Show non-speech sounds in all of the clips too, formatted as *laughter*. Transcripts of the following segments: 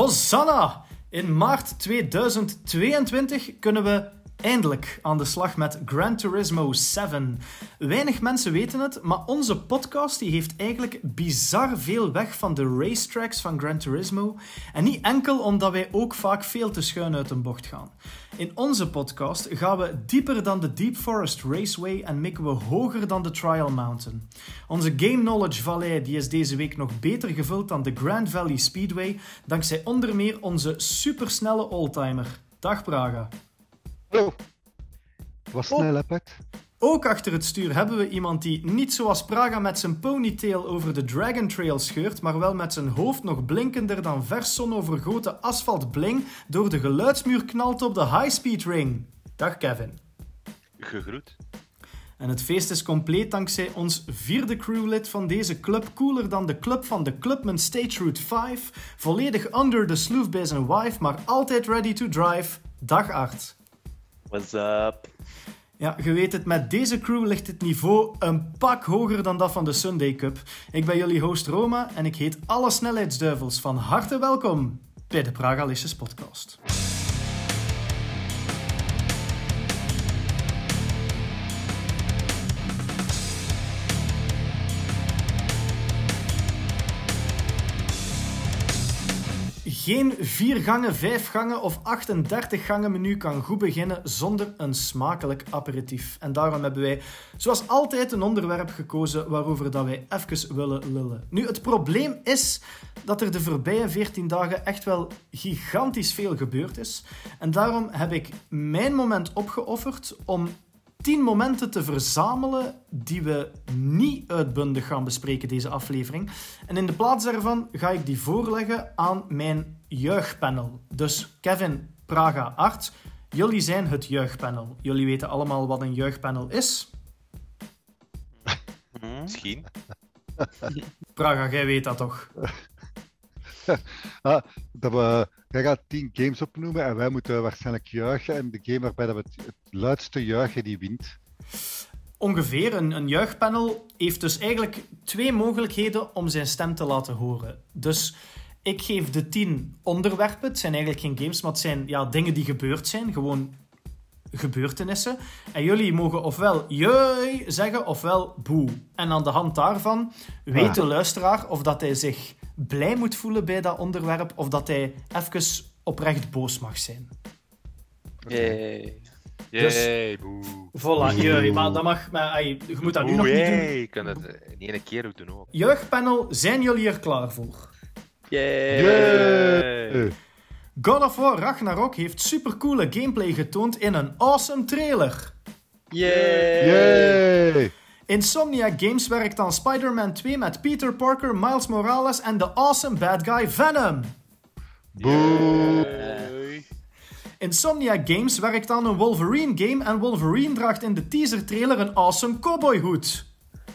Hosanna! In maart 2022 kunnen we eindelijk aan de slag met Gran Turismo 7. Weinig mensen weten het, maar onze podcast die heeft eigenlijk bizar veel weg van de racetracks van Gran Turismo. En niet enkel omdat wij ook vaak veel te schuin uit een bocht gaan. In onze podcast gaan we dieper dan de Deep Forest Raceway en mikken we hoger dan de Trial Mountain. Onze Game Knowledge Valley die is deze week nog beter gevuld dan de Grand Valley Speedway, dankzij onder meer onze supersnelle oldtimer. Dag Praga. Hallo. Was snel, hè, Pet? Ook achter het stuur hebben we iemand die niet zoals Praga met zijn ponytail over de Dragon Trail scheurt, maar wel met zijn hoofd nog blinkender dan vers zonovergoten asfaltbling door de geluidsmuur knalt op de high-speed ring. Dag Kevin. Gegroet. En het feest is compleet dankzij ons vierde crewlid van deze club, cooler dan de club van de Clubman Stage Route 5, volledig under the sloof bij zijn wife, maar altijd ready to drive. Dag Art. What's up? Ja, je weet het, met deze crew ligt het niveau een pak hoger dan dat van de Sunday Cup. Ik ben jullie host Roma en ik heet alle snelheidsduivels van harte welkom bij de Pragalicious podcast. Geen vier gangen, vijf gangen of 38 gangen menu kan goed beginnen zonder een smakelijk aperitief. En daarom hebben wij, zoals altijd, een onderwerp gekozen waarover dat wij even willen lullen. Nu, het probleem is dat er de voorbije 14 dagen echt wel gigantisch veel gebeurd is. En daarom heb ik mijn moment opgeofferd om 10 momenten te verzamelen die we niet uitbundig gaan bespreken deze aflevering. En in de plaats daarvan ga ik die voorleggen aan mijn jeugdpanel. Dus Kevin, Praga, Art, jullie zijn het jeugdpanel. Jullie weten allemaal wat een jeugdpanel is. *laughs* Misschien. Praga, jij weet dat toch? *laughs* *laughs* Ah, dat we, jij gaat tien games opnoemen en wij moeten waarschijnlijk juichen. En de game waarbij dat we het, het luidste juichen, die wint. Ongeveer. Een, een jeugdpanel heeft dus eigenlijk twee mogelijkheden om zijn stem te laten horen. Dus ik geef de tien onderwerpen. Het zijn eigenlijk geen games, maar het zijn ja, dingen die gebeurd zijn. Gewoon gebeurtenissen. En jullie mogen ofwel jee zeggen ofwel boe. En aan de hand daarvan weet de luisteraar of dat hij zich blij moet voelen bij dat onderwerp of dat hij even oprecht boos mag zijn. Yay. Dus- Yay, boe. Voilà, jee. Maar dat mag... Maar, ai, je moet dat nu nog niet doen. Je kan het eh, niet één keer ook doen ook. Jeugdpanel, zijn jullie er klaar voor? Yay. Yay! God of War Ragnarok heeft supercoole gameplay getoond in een awesome trailer. Yay. Yay! Insomniac Games werkt aan Spider-Man 2 met Peter Parker, Miles Morales en de awesome bad guy Venom. Insomniac Games werkt aan een Wolverine game en Wolverine draagt in de teaser trailer een awesome cowboyhoed.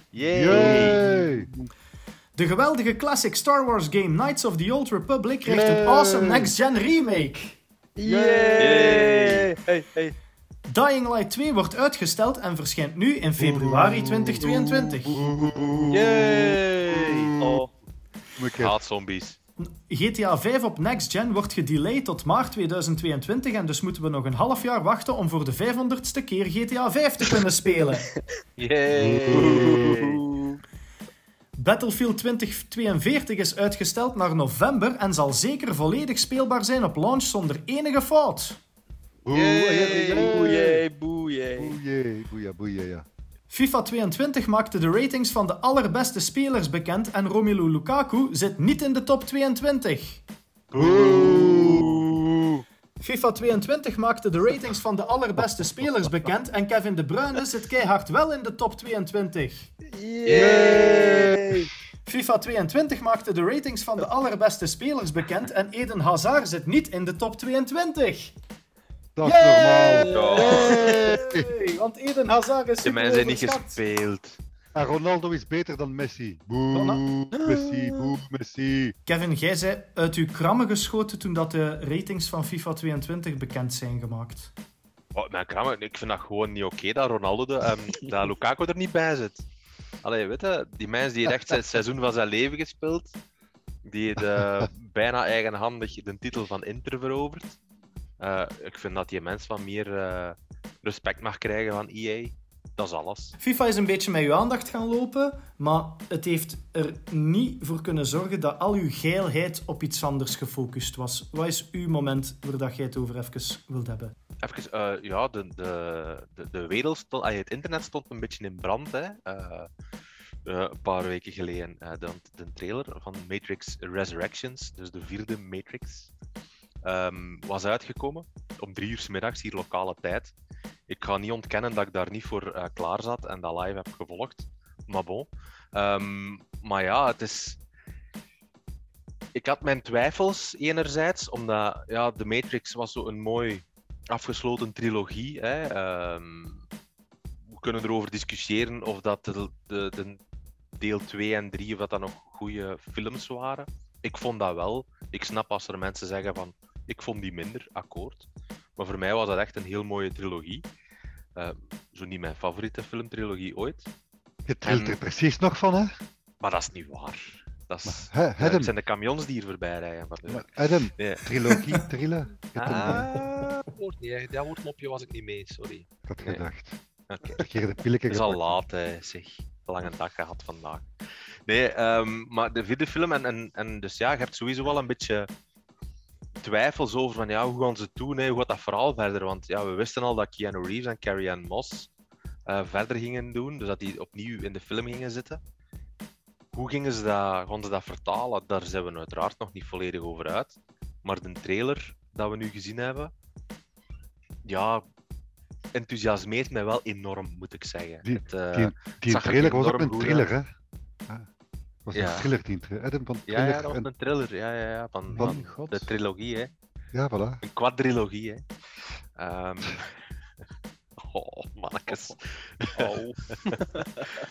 Yay. Yay! De geweldige classic Star Wars game Knights of the Old Republic krijgt een awesome next-gen remake. Yay. Hey, hey. Dying Light 2 wordt uitgesteld en verschijnt nu in februari 2022. Yay. Oh, haat zombies. GTA 5 op Next Gen wordt gedelayed tot maart 2022 en dus moeten we nog een half jaar wachten om voor de 500ste keer GTA 5 te kunnen spelen. *laughs* Yay. Battlefield 2042 is uitgesteld naar november en zal zeker volledig speelbaar zijn op launch zonder enige fout. Boeie, boeie, boeie, ja. FIFA 22 maakte de ratings van de allerbeste spelers bekend en Romelu Lukaku zit niet in de top 22. Boe! FIFA 22 maakte de ratings van de allerbeste spelers bekend en Kevin De Bruyne zit keihard wel in de top 22. Yay. FIFA 22 maakte de ratings van de allerbeste spelers bekend en Eden Hazard zit niet in de top 22. Dat is normaal. Want Eden Hazard is De mensen zijn niet gespeeld. En Ronaldo is beter dan Messi. Boe! Messi, boe, Messi. Kevin, jij zei uit uw krammen geschoten toen dat de ratings van FIFA 22 bekend zijn gemaakt. Oh, mijn kramer, ik vind dat gewoon niet oké dat Ronaldo, de, ehm, *laughs* dat Lukaku er niet bij zit. Allee, weet je, die mens die echt het seizoen van zijn leven gespeeld. die de, bijna eigenhandig de titel van Inter verovert. Uh, ik vind dat die mens van meer uh, respect mag krijgen van EA. Dat is alles. FIFA is een beetje met uw aandacht gaan lopen, maar het heeft er niet voor kunnen zorgen dat al uw geilheid op iets anders gefocust was. Wat is uw moment waar dat jij het over even wilt hebben? Even, uh, ja, de, de, de, de wereld stond, het internet stond een beetje in brand. Hè. Uh, een paar weken geleden de, de trailer van Matrix Resurrections, dus de vierde Matrix, um, was uitgekomen. Om drie uur s middags hier lokale tijd. Ik ga niet ontkennen dat ik daar niet voor uh, klaar zat en dat live heb gevolgd. Maar bon. Um, maar ja, het is. Ik had mijn twijfels enerzijds, omdat ja, The Matrix was zo een mooi afgesloten trilogie. Hè. Um, we kunnen erover discussiëren of dat de, de, de deel 2 en 3 of dat, dat nog goede films waren. Ik vond dat wel. Ik snap als er mensen zeggen van ik vond die minder, akkoord. Maar voor mij was dat echt een heel mooie trilogie. Uh, zo niet mijn favoriete filmtrilogie ooit. Je trilt en... er precies nog van, hè? Maar dat is niet waar. Dat is, maar, he, uh, zijn de camions die hier voorbij rijden. Maar, Adam, *laughs* nee. trilogie, trillen. Ah, woord niet, dat woordmopje was ik niet mee, sorry. Ik had gedacht. Okay. de pilletje Het is al laat, hè, zeg. Lange dag gehad vandaag. Nee, um, maar de vierde film, en, en, en dus ja, je hebt sowieso wel een beetje twijfels over van ja, hoe gaan ze het doen, hè? hoe gaat dat verhaal verder? Want ja, we wisten al dat Keanu Reeves en Carrie Ann Moss uh, verder gingen doen, dus dat die opnieuw in de film gingen zitten. Hoe gingen ze dat, gaan ze dat vertalen? Daar zijn we uiteraard nog niet volledig over uit. Maar de trailer dat we nu gezien hebben, ja, enthousiasmeert mij wel enorm, moet ik zeggen. Die, het, uh, die, die trailer was ook een thriller, hè? Ah was ja. een thriller die Adam van ja, ja, dat was een thriller ja, ja, ja, van, van, van de trilogie. Hè. Ja, voilà. Een quadrilogie. Hè. Um... *laughs* Oh, mannetjes. Oh. *laughs*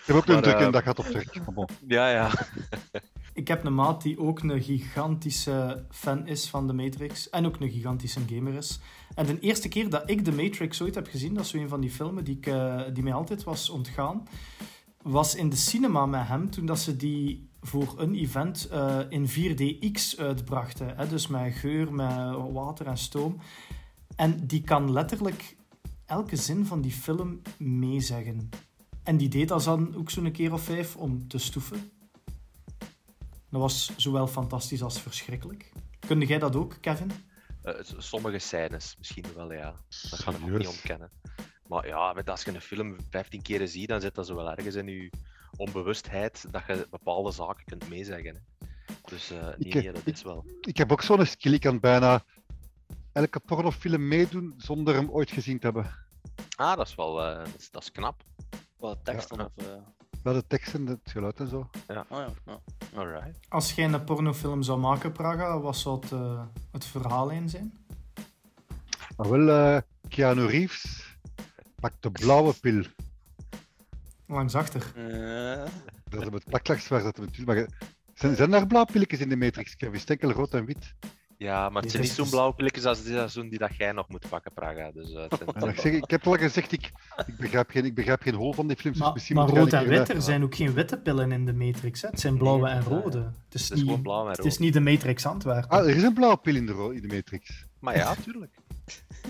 ik heb ook een drukke uh... dag gehad op trek. *laughs* Ja, ja. ik heb een maat die ook een gigantische fan is van de Matrix. En ook een gigantische gamer is. En de eerste keer dat ik de Matrix ooit heb gezien, dat is zo een van die filmen die, ik, uh, die mij altijd was ontgaan was in de cinema met hem toen dat ze die voor een event uh, in 4DX uitbrachten. Hè? Dus met geur, met water en stoom. En die kan letterlijk elke zin van die film meezeggen. En die deed dat dan ook zo'n keer of vijf om te stoeven. Dat was zowel fantastisch als verschrikkelijk. Kunde jij dat ook, Kevin? Uh, sommige scènes misschien wel, ja. Dat kan ik ook niet ontkennen. Maar ja, met als je een film 15 keren ziet, dan zit dat zo wel ergens in je onbewustheid dat je bepaalde zaken kunt meezeggen. Hè. Dus uh, nee, ik, nee, dat ik, is wel. Ik heb ook zo'n skill, ik kan bijna elke pornofilm meedoen zonder hem ooit gezien te hebben. Ah, dat is wel uh, dat is, dat is knap. Wat teksten ja. of... Uh... Ja, de teksten, het geluid en zo. Ja. Oh ja, ja. Alright. Als jij een pornofilm zou maken, Praga, wat zou het, uh, het verhaal in zijn? Ah, wel, Keanu Reeves Pak de blauwe pil. Langs achter. Uh... Dat is het waar dat natuurlijk. Maar zijn, zijn er blauwe pilletjes in de Matrix? Ik is enkel rood en wit. Ja, maar het zijn niet zo'n blauwe pilletjes als die seizoen die dat jij nog moet pakken, Praga. Dus, uh, ik, zeg, ik heb al gezegd, ik, ik, begrijp geen, ik begrijp geen hol van die films. Maar, dus maar rood en wit, er zijn ook geen witte pillen in de Matrix. Hè? Het zijn blauwe Nee, en rode. Het is, Het is gewoon niet, blauw en het rood. is niet de Matrix Antwerpen. Ah, er is een blauwe pil in de, in de Matrix. Maar ja, tuurlijk.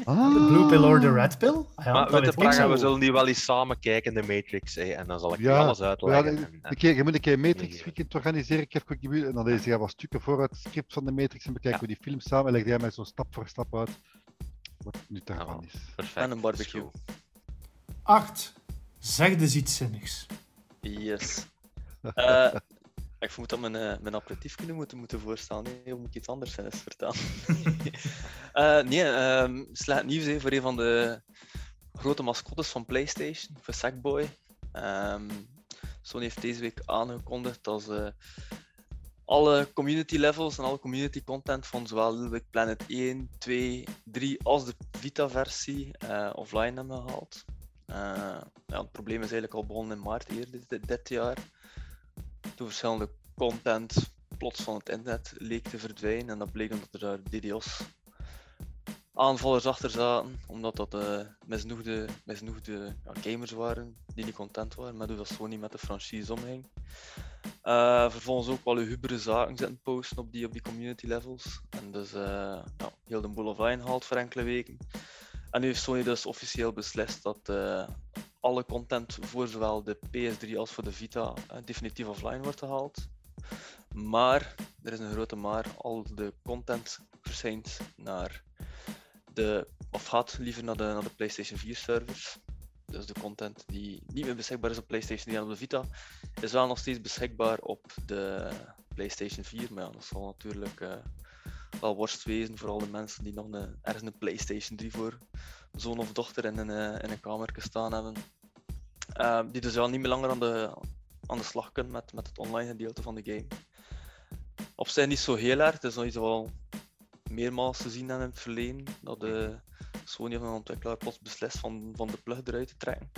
Ah. De blue pill or the red pill? Ah ja, maar dat weet Praga, we zullen die wel eens samen kijken in de Matrix. Hè, en dan zal ik Ja, alles Ja, uitleggen. en, een keer, je moet een keer een Matrix weekend organiseren. Ik heb en dan lees je wat stukken voor uit het script van de Matrix en bekijken we die film samen en leg jij mij zo stap voor stap uit wat daarvan Ah, is. Perfect. En een barbecue. dat is goed. Acht. Zeg dus iets zinnigs. Yes. *laughs* Eh, ik vermoed dat mijn, eh, mijn aperitief kunnen moeten, moeten voorstellen. Nee, of moet ik iets anders eens vertellen? *laughs* Eh, nee, ehm slecht nieuws voor een van de grote mascottes van PlayStation, voor Sackboy. Ehm Sony heeft deze week aangekondigd dat ze alle community levels en alle community content van zowel Little Big Planet 1, 2, 3 als de Vita-versie eh, offline hebben gehaald. Eh, ja, het probleem is eigenlijk al begonnen in maart eerder dit, dit jaar. Toen verschillende content plots van het internet leek te verdwijnen en dat bleek omdat er daar DDoS aanvallers achter zaten, omdat dat uh, misnoegde, misnoegde ja, gamers waren die niet content waren met hoe dat Sony met de franchise omging. Uh, vervolgens ook wel hubere zaken zitten posten op die, op die community levels. En dus uh, ja, heel de boel offline haalt voor enkele weken. En nu heeft Sony dus officieel beslist dat uh, alle content voor zowel de PS3 als voor de Vita definitief offline wordt gehaald. Maar, er is een grote maar, al de content verschijnt naar de, of gaat liever naar de, naar de PlayStation 4 servers. Dus de content die niet meer beschikbaar is op PlayStation 3 en op de Vita, is wel nog steeds beschikbaar op de PlayStation 4. Maar ja, dat zal natuurlijk uh, wel worst wezen voor al de mensen die nog een, ergens een PlayStation 3 voor zoon of dochter in een, uh, in een kamer staan hebben. Uh, die dus wel niet meer langer aan de, aan de slag kunnen met, met het online gedeelte van de game. Op zich niet zo heel erg, het is nog iets wel meermaals gezien in het verleden. Dat de Sony of een ontwikkelaar plots beslist van, van de plug eruit te trekken.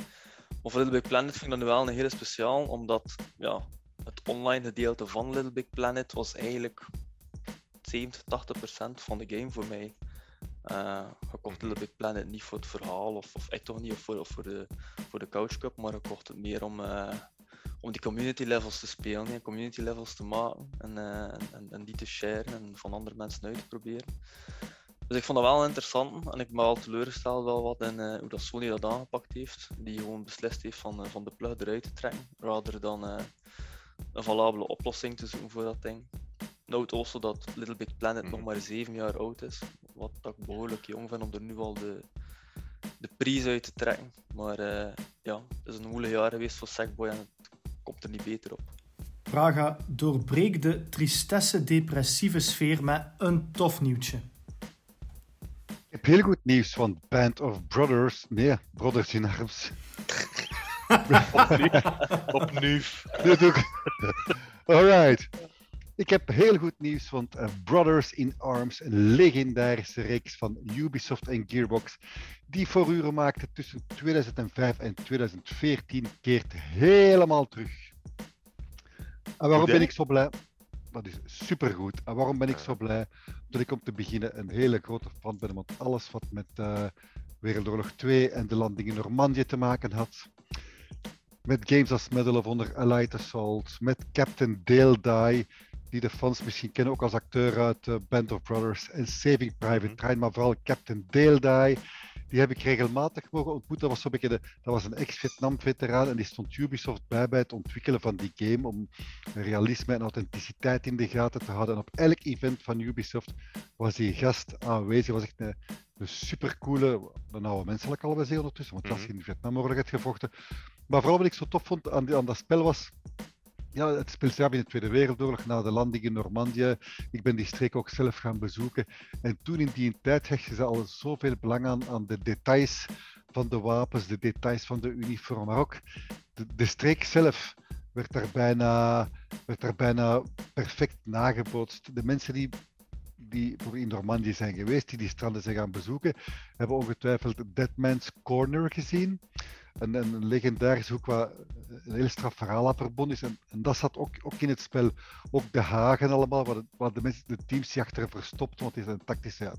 Maar Little Big Planet vind ik dat nu wel een hele speciaal, omdat ja, het online gedeelte van Little Big Planet was eigenlijk 70, 80 procent van de game voor mij. Uh, ik kocht Little Planet niet voor het verhaal, of, of ik toch niet, of voor, of voor, de, voor de Couch Cup, maar ik kocht het meer om, uh, om die community levels te spelen, en community levels te maken en, uh, en, en, die te sharen en van andere mensen uit te proberen. Dus ik vond dat wel interessant en ik ben wel teleurgesteld wel wat in uh, hoe dat Sony dat aangepakt heeft. Die gewoon beslist heeft van, van de plug eruit te trekken, rather dan een valabele oplossing te zoeken voor dat ding. Note also dat Little Big Planet mm -hmm. nog maar 7 jaar oud is, wat ik behoorlijk jong vind om er nu al de, de prijs uit te trekken. Maar ja, het is een moeilijk jaar geweest voor Sackboy en het komt er niet beter op. Praga doorbreekt de tristesse-depressieve sfeer met een tof nieuwtje. Ik heb heel goed nieuws van Band of Brothers. Nee, Brothers in Arms. Opnieuw. *laughs* Ook. Alright. Ik heb heel goed nieuws, want uh, Brothers in Arms, een legendarische reeks van Ubisoft en Gearbox, die voor uren maakte tussen 2005 en 2014, keert helemaal terug. En waarom ben ik zo blij? Dat is supergoed. En waarom ben ik zo blij? Dat ik om te beginnen een hele grote fan ben, want alles wat met uh, Wereldoorlog 2 en de landing in Normandië te maken had, met games als Medal of Honor, Allied Assault, met Captain Dale Die, die de fans misschien kennen ook als acteur uit uh, Band of Brothers en Saving Private Ryan, maar vooral Captain Dale Die. Die heb ik regelmatig mogen ontmoeten. Dat was, een, de, dat was een ex-Vietnam-veteraan en die stond Ubisoft bij bij het ontwikkelen van die game om realisme en authenticiteit in de gaten te houden. En op elk event van Ubisoft was die gast aanwezig. was echt een, een supercoole, een oude menselijk al zeggen ondertussen, want dat is in de Vietnamoorlog het gevochten. Maar vooral wat ik zo tof vond aan, die, aan dat spel was, ja, het speelt zich in de Tweede Wereldoorlog, na de landing in Normandië. Ik ben die streek ook zelf gaan bezoeken. En toen in die tijd hechten ze al zoveel belang aan, aan de details van de wapens, de details van de uniform, maar ook de, de streek zelf werd daar, bijna, werd daar bijna perfect nagebootst. De mensen die die in Normandië zijn geweest, die die stranden zijn gaan bezoeken, hebben ongetwijfeld Deadman's Corner gezien een, een legendarisch hoek waar een heel straf verhaal aan verbonden is. En, dat zat ook, ook in het spel. Ook de hagen allemaal, waar de, waar de, mensen, de teams zich achter verstopt, want het is een tactische, ja,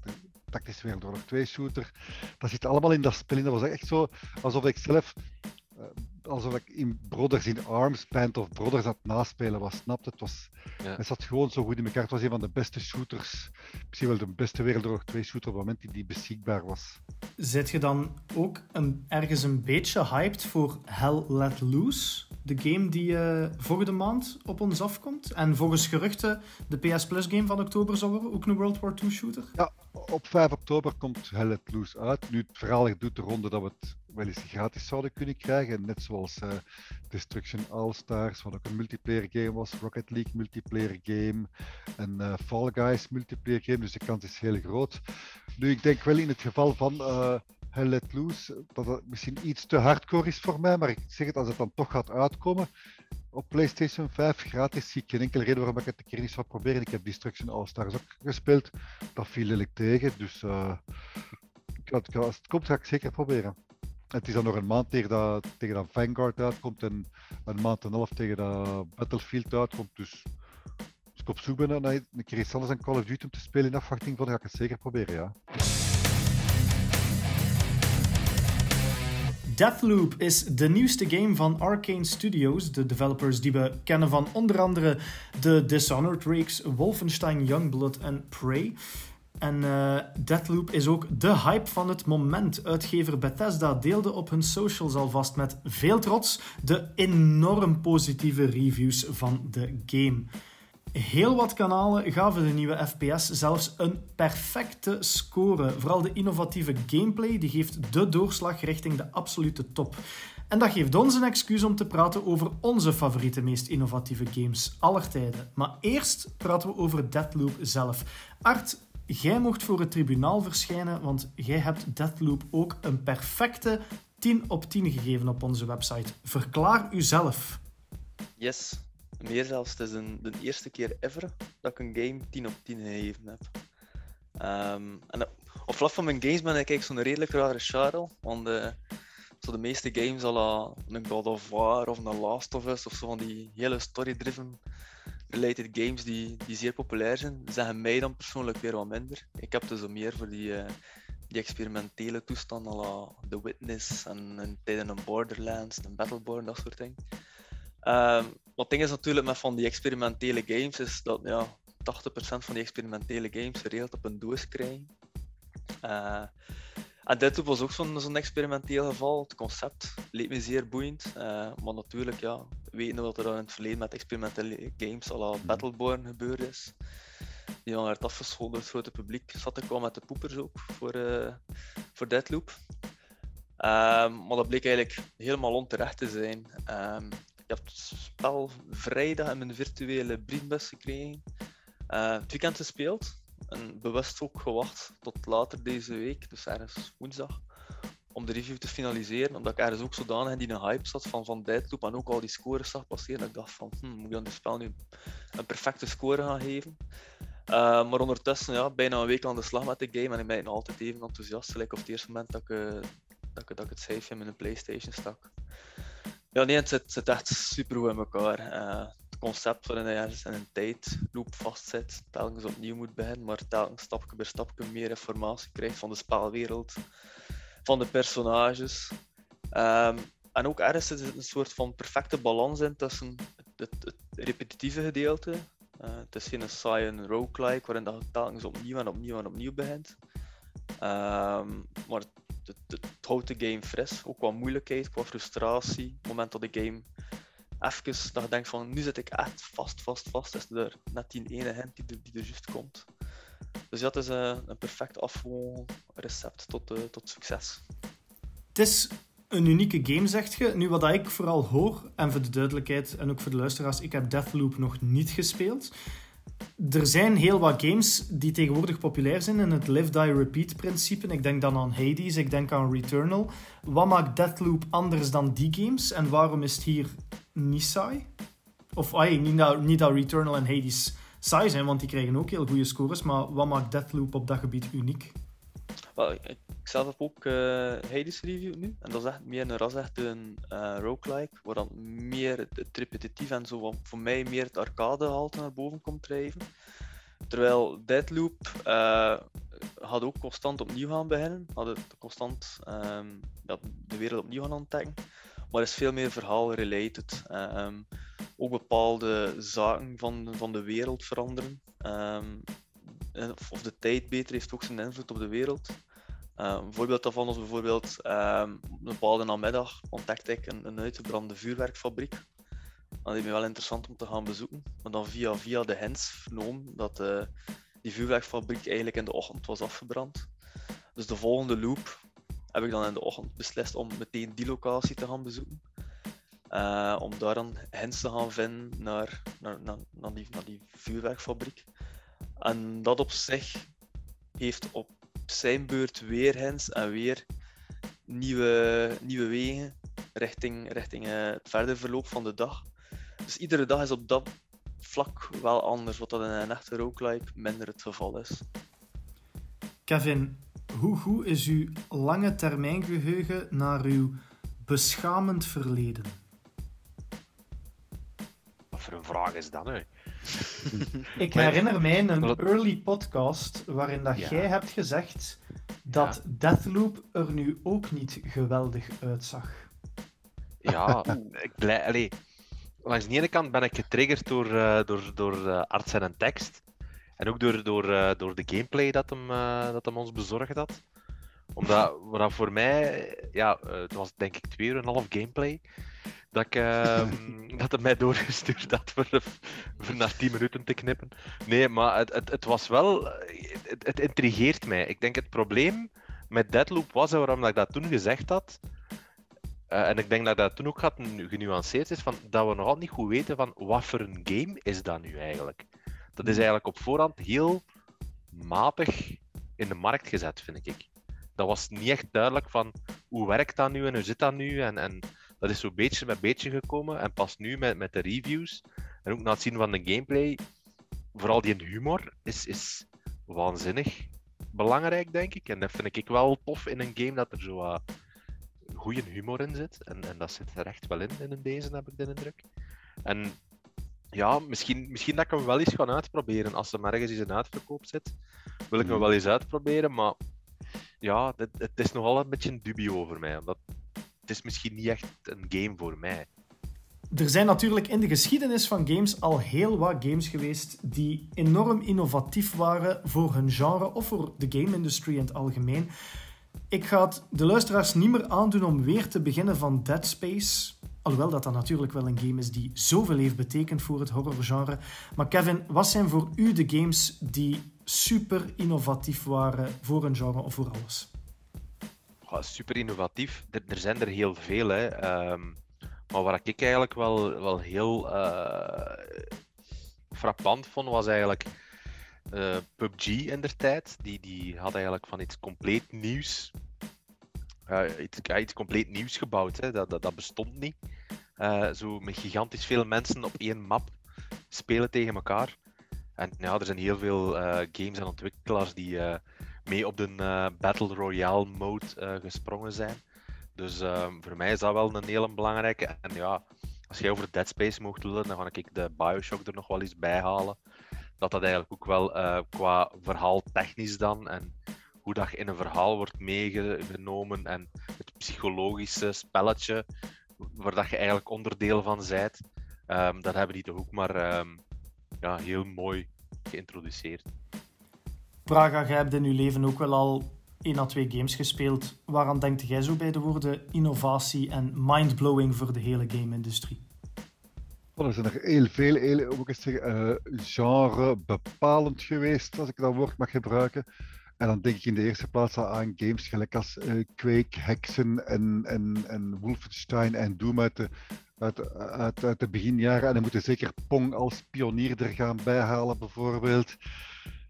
tactisch Wereldoorlog 2 shooter. Dat zit allemaal in dat spel. En dat was echt zo alsof ik zelf alsof ik in Brothers in Arms, Band of Brothers aan het naspelen was. Snapt het? Was, ja. Het zat gewoon zo goed in elkaar. Het was een van de beste shooters, misschien wel de beste Wereldoorlog 2 shooter op het moment die, die beschikbaar was. Zit je dan ook een, ergens een beetje hyped voor Hell Let Loose? De game die uh, volgende maand op ons afkomt. En volgens geruchten de PS Plus game van oktober zal worden. Ook een World War II shooter. Ja, op 5 oktober komt Hell Let Loose uit. Nu, het verhaal doet de ronde dat we het wel eens gratis zouden kunnen krijgen. Net zoals uh, Destruction All-Stars, wat ook een multiplayer game was, Rocket League multiplayer game en uh, Fall Guys multiplayer game. Dus de kans is heel groot. Nu, ik denk wel in het geval van uh, Hell Let Loose dat het misschien iets te hardcore is voor mij, maar ik zeg het als het dan toch gaat uitkomen. Op PlayStation 5 gratis zie ik geen enkele reden waarom ik het een keer niet zou proberen. Ik heb Destruction All-Stars ook gespeeld. Dat viel lelijk tegen, dus als het komt ga ik zeker proberen. Het is dan nog een maand tegen dat, tegen dat Vanguard uitkomt en een maand en een half tegen dat Battlefield uitkomt. Dus ik op zoek ben naar een keer iets anders Call of Duty om te spelen in afwachting van, dan ga ik het zeker proberen, ja. Deathloop is de nieuwste game van Arcane Studios, de developers die we kennen van onder andere de Dishonored reeks, Wolfenstein Youngblood en Prey. En uh, Deathloop is ook de hype van het moment. Uitgever Bethesda deelde op hun socials alvast met veel trots de enorm positieve reviews van de game. Heel wat kanalen gaven de nieuwe FPS zelfs een perfecte score. Vooral de innovatieve gameplay die geeft de doorslag richting de absolute top. En dat geeft ons een excuus om te praten over onze favoriete, meest innovatieve games aller tijden. Maar eerst praten we over Deathloop zelf. Art, jij mocht voor het tribunaal verschijnen, want jij hebt Deathloop ook een perfecte 10 op 10 gegeven op onze website. Verklaar uzelf. Yes, meer zelfs. Het is een, de eerste keer ever dat ik een game 10 op 10 gegeven heb. Um, en op vlak van mijn games ben ik eigenlijk zo'n redelijk rare Charles, want uh, zo de meeste games, al een God of War of een Last of Us of zo van die hele story-driven related games die, die zeer populair zijn, zeggen mij dan persoonlijk weer wat minder. Ik heb dus meer voor die, uh, die experimentele toestand, à The Witness en, en tijden een Borderlands, een Battleborn, dat soort dingen. Wat ding is natuurlijk met van die experimentele games, is dat ja, 80% van die experimentele games geregeld op een doos krijgen. Uh, en dit was ook zo'n experimenteel geval. Het concept leek me zeer boeiend. Uh, maar natuurlijk, ja, weten wat er in het verleden met experimentele games à la Battleborn gebeurd is. Die dan werd afgeschoten door het grote publiek. Zat ik wel met de poepers ook voor, uh, voor Deadloop. Um, maar dat bleek eigenlijk helemaal onterecht te zijn. Um, ik heb het spel vrijdag in mijn virtuele brievenbus gekregen. Uh, het weekend gespeeld. En bewust ook gewacht tot later deze week, dus ergens woensdag, om de review te finaliseren. Omdat ik ergens ook zodanig in die hype zat van, van Deadloop en ook al die scores zag passeren. Dat ik dacht van, hm, moet ik aan dit spel nu een perfecte score gaan geven? Uh, maar ondertussen, ja, bijna een week aan de slag met de game en ik ben altijd even enthousiast, gelijk op het eerste moment dat ik, uh, dat ik, dat ik het cijfer in mijn PlayStation stak. Ja, nee, het zit, echt super goed in elkaar. Uh, concept waarin je ergens in een tijdloop vastzit, telkens opnieuw moet beginnen, maar telkens stapje per stapje meer informatie krijgt van de spelwereld, van de personages. Um, en ook ergens zit een soort van perfecte balans in tussen het, het, repetitieve gedeelte. Uh, het is geen saaie roguelike waarin dat telkens opnieuw en opnieuw en opnieuw begint. Um, maar het, het, het, houdt de game fris. Ook qua moeilijkheid, qua frustratie. Op het moment dat de game even dat je denkt van nu zit ik echt vast, vast, vast, is er net die ene hint die er, juist komt. Dus dat is een, een perfect afvoerrecept tot, uh, tot succes. Het is een unieke game, zegt je. Nu, wat ik vooral hoor, en voor de duidelijkheid en ook voor de luisteraars, ik heb Deathloop nog niet gespeeld er zijn heel wat games die tegenwoordig populair zijn in het live, die, repeat principe. Ik denk dan aan Hades, ik denk aan Returnal. Wat maakt Deathloop anders dan die games en waarom is het hier niet saai? Of ay, niet, dat, niet Returnal en Hades saai zijn, want die krijgen ook heel goede scores, maar wat maakt Deathloop op dat gebied uniek? ik zelf heb ook uh, Hades review nu. En dat is echt meer een ras echt een uh, roguelike, waar dan meer het repetitief en zo voor mij meer het arcade halte naar boven komt drijven. Terwijl Deadloop uh, had ook constant opnieuw gaan beginnen, had constant um, ja, de wereld opnieuw gaan ontdekken, maar is veel meer verhaal related. Um, ook bepaalde zaken van, van de wereld veranderen. Um, of de tijd beter heeft ook zijn invloed op de wereld. Uh, een voorbeeld daarvan was bijvoorbeeld uh, een bepaalde namiddag ontdekte ik een, een uitgebrande vuurwerkfabriek. Dat me wel interessant om te gaan bezoeken. Maar dan via, via de hints vernomen dat die vuurwerkfabriek eigenlijk in de ochtend was afgebrand. Dus de volgende loop heb ik dan in de ochtend beslist om meteen die locatie te gaan bezoeken. Uh, om daar dan hints te gaan vinden naar, naar, naar, naar, die, naar die vuurwerkfabriek. En dat op zich heeft op zijn beurt weer hens en weer nieuwe, nieuwe wegen richting, richting uh, het verder verloop van de dag. Dus iedere dag is op dat vlak wel anders, wat dat in een echte roguelike minder het geval is. Kevin, hoe goed is uw lange termijn geheugen naar uw beschamend verleden? Wat voor een vraag is dat nu? *laughs* Ik herinner mij een early podcast waarin dat jij hebt gezegd dat Deathloop er nu ook niet geweldig uitzag. Ja, ik blij... Allee, langs de ene kant ben ik getriggerd door, uh, door, door uh, arts en een tekst. En ook door, door, uh, door de gameplay dat hem, dat hem ons bezorgd had. Omdat, wat voor mij, ja, het was denk ik twee uur en een half gameplay. Dat, ik, uh, *laughs* dat hij mij doorgestuurd had voor, voor naar 10 minuten te knippen. Nee, maar het, het, het was wel. Het, het intrigeert mij. Ik denk het probleem met Deadloop was, en waarom ik dat toen gezegd had, uh, en ik denk dat dat toen ook gaat genuanceerd is, van, dat we nog altijd niet goed weten van wat voor een game is dat nu eigenlijk. Dat is eigenlijk op voorhand heel matig in de markt gezet, vind ik. Dat was niet echt duidelijk van hoe werkt dat nu en hoe zit dat nu. En, en dat is zo beetje met beetje gekomen. En pas nu met, met de reviews en ook na het zien van de gameplay, vooral die humor is, is waanzinnig belangrijk, denk ik. En dat vind ik wel tof in een game dat er zo uh, goede humor in zit. En, en dat zit er echt wel in, in deze, heb ik de indruk. En ja, misschien, misschien dat ik hem wel eens ga uitproberen. Als er ergens eens een uitverkoop zit, wil ik hem mhm. wel eens uitproberen. Maar ja, het, het is nogal een beetje een dubio over mij. Omdat het is misschien niet echt een game voor mij. Er zijn natuurlijk in de geschiedenis van games al heel wat games geweest die enorm innovatief waren voor hun genre of voor de game-industrie in het algemeen. Ik ga het de luisteraars niet meer aandoen om weer te beginnen van Dead Space. Alhoewel dat dan natuurlijk wel een game is die zoveel heeft betekend voor het horrorgenre. Maar Kevin, wat zijn voor u de games die super innovatief waren voor een genre of voor alles? super innovatief. Er, er, zijn er heel veel. Hè. Ehm, maar wat ik eigenlijk wel, wel heel uh, frappant vond, was eigenlijk uh, PUBG in der tijd. Die, die had eigenlijk van iets compleet nieuws. Uh, iets, iets, compleet nieuws gebouwd. Hè. Dat, dat, dat bestond niet. Zo met gigantisch veel mensen op één map spelen tegen elkaar. En ja, er zijn heel veel games en ontwikkelaars die mee op de Battle Royale mode gesprongen zijn. Dus uh, voor mij is dat wel een hele belangrijke. En ja, als jij over Dead Space mocht lullen, dan ga ik de Bioshock er nog wel eens bij halen. Dat dat eigenlijk ook wel qua verhaal technisch dan en hoe dat in een verhaal wordt meegenomen en het psychologische spelletje waar dat je eigenlijk onderdeel van bent, um, dat hebben die toch ook maar um, ja, heel mooi geïntroduceerd. Praga, jij hebt in je leven ook wel al één à twee games gespeeld. Waaraan denkt jij zo bij de woorden innovatie en mindblowing voor de hele game-industrie? er zijn er heel veel, heel, uh, genre bepalend geweest, als ik dat woord mag gebruiken. En dan denk ik in de eerste plaats aan games gelijk als uh, Quake, Hexen en, en, en Wolfenstein en Doom uit de, uit, de beginjaren. En dan moeten zeker Pong als pionier er gaan bijhalen, bijvoorbeeld.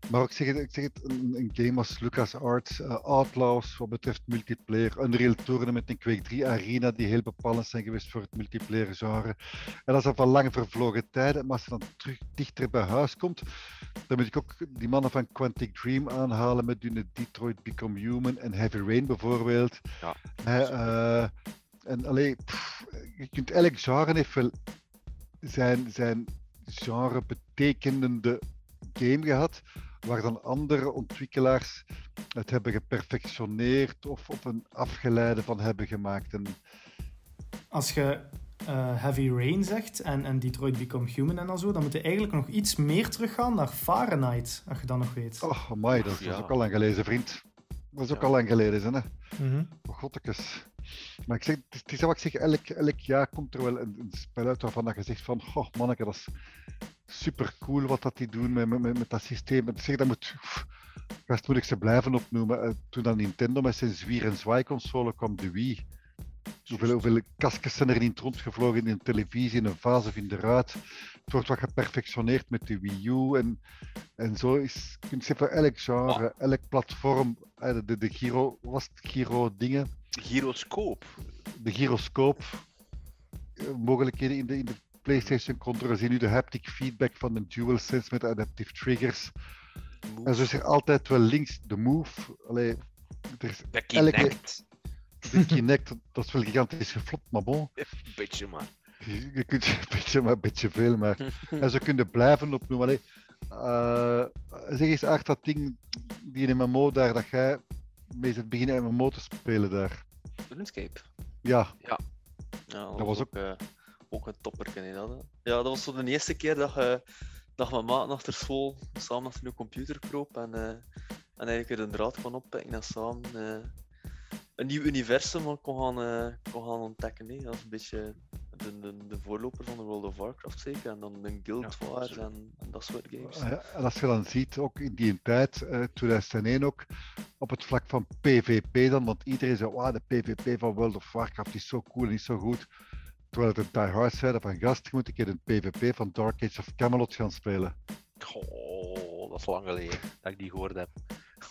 Maar ik zeg het, ik zeg het een, game als LucasArts, uh, Outlaws wat betreft multiplayer, Unreal Tournament en Quake 3 Arena, die heel bepalend zijn geweest voor het multiplayer genre. En dat is al van lange vervlogen tijden, maar als je dan terug dichter bij huis komt, dan moet ik ook die mannen van Quantic Dream aanhalen met hun Detroit Become Human en Heavy Rain bijvoorbeeld. Ja. Uh, en alleen, je kunt elk genre heeft wel zijn, zijn genre betekenende game gehad waar dan andere ontwikkelaars het hebben geperfectioneerd of op een afgeleide van hebben gemaakt. En... Als je uh, Heavy Rain zegt en, en Detroit Become Human en al zo, dan moet je eigenlijk nog iets meer teruggaan naar Fahrenheit, als je dat nog weet. Oh, mooi, dat, is ook al lang geleden, vriend. Dat is ook al lang geleden, hè? Mm -hmm. Maar ik zeg, het is wat ik zeg, elk, elk jaar komt er wel een, een spel uit waarvan je zegt van, oh manneke, dat is super cool wat dat die doen met, met, met dat systeem. Ik zeg, dat moet, gast moet ik ze blijven opnoemen. Uh, toen dan Nintendo met zijn zwier- en zwaai-console kwam, de Wii. Hoeveel, hoeveel kastjes zijn er niet rondgevlogen in een televisie, in een vaas of in de ruit. Het wordt wat geperfectioneerd met de Wii U. En, en zo is, kun je voor elk genre, oh. elk platform, de, de, de Giro, was het Giro dingen? Gyroscoop. De gyroscoop. Mogelijkheden in de, in de PlayStation controller zien nu de haptic feedback van de DualSense met adaptive triggers. En zo is er altijd wel links de Move. Allee, er is de Kinect. Elke, de Kinect, dat is wel gigantisch geflopt, maar bon. Een beetje maar. Je, kunt een beetje maar, een beetje veel, maar. *laughs* en ze kunnen blijven opnoemen. Allee, uh, zeg eens, Art, dat ding, die MMO daar, dat jij meest beginnen MMO te spelen daar. RuneScape. Ja, Ja, dat, was was ook, eh, ook een topper, ken je dat? hè? Ja, dat was zo de eerste keer dat je dat mijn maat achter school samen achter een computer kroop en, eh, en eigenlijk er een draad kon oppikken en samen eh, een nieuw universum kon gaan, eh, kon gaan ontdekken. hè. Dat is een beetje de, de, de voorloper van de World of Warcraft zeker, en dan de Guild Ja, Wars en, en dat soort games. Ah ja, en als je dan ziet, ook in die tijd, eh 2001 ook, op het vlak van PvP dan, want iedereen zei, wauw, de PvP van World of Warcraft is zo cool en is zo goed. Terwijl het een diehard zeiden van, gast, je moet een keer een PvP van Dark Age of Camelot gaan spelen. Oh, dat is lang geleden dat ik die gehoord heb. *laughs*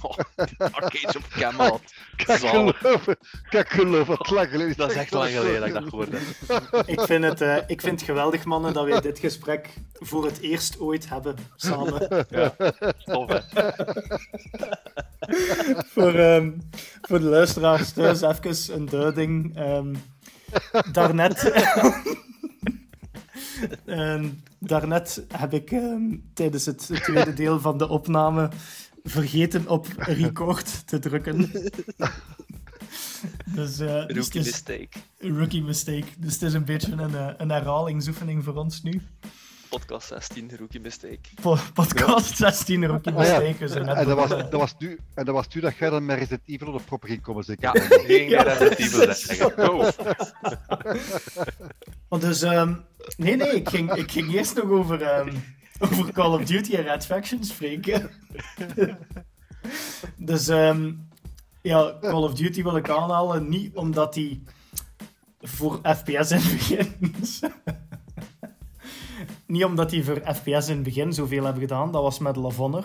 Oh, Arcade of Camelot. *laughs* Kijk, geloven, kijk, geloven, wat lang geleden. Dat is echt lang geleden dat ik dat gehoord heb. Ik vind, het, eh, ik vind het geweldig, mannen, dat wij dit gesprek voor het eerst ooit hebben samen. Ja, tof hè. *laughs* voor, ehm, voor de luisteraars thuis even een duiding. Ehm, daarnet, *laughs* Ehm, daarnet heb ik ehm, tijdens het tweede deel van de opname vergeten op record te drukken. *laughs* dus, dus het Rookie is mistake. een rookie mistake. Dus het is een beetje een, eh, een herhalingsoefening voor ons nu. Podcast 16, rookie mistake. Po- podcast 16 rookie Ah, ja. mistake. net En dat was, dat was nu, en dat was nu dat jij dan met Resident Evil op de proppen ging komen, zeker? Ja, Daniel? ging Ja, naar Resident Evil zeggen. *laughs* Oh. *laughs* Want dus, ehm, nee, nee, ik ging, ik ging eerst nog over, ehm, over Call of Duty en Red Faction spreken. *laughs* dus, ehm, ja, Call of Duty wil ik aanhalen, niet omdat die voor FPS in het begin... niet omdat die voor FPS in het begin zoveel hebben gedaan, dat was Medal of Honor.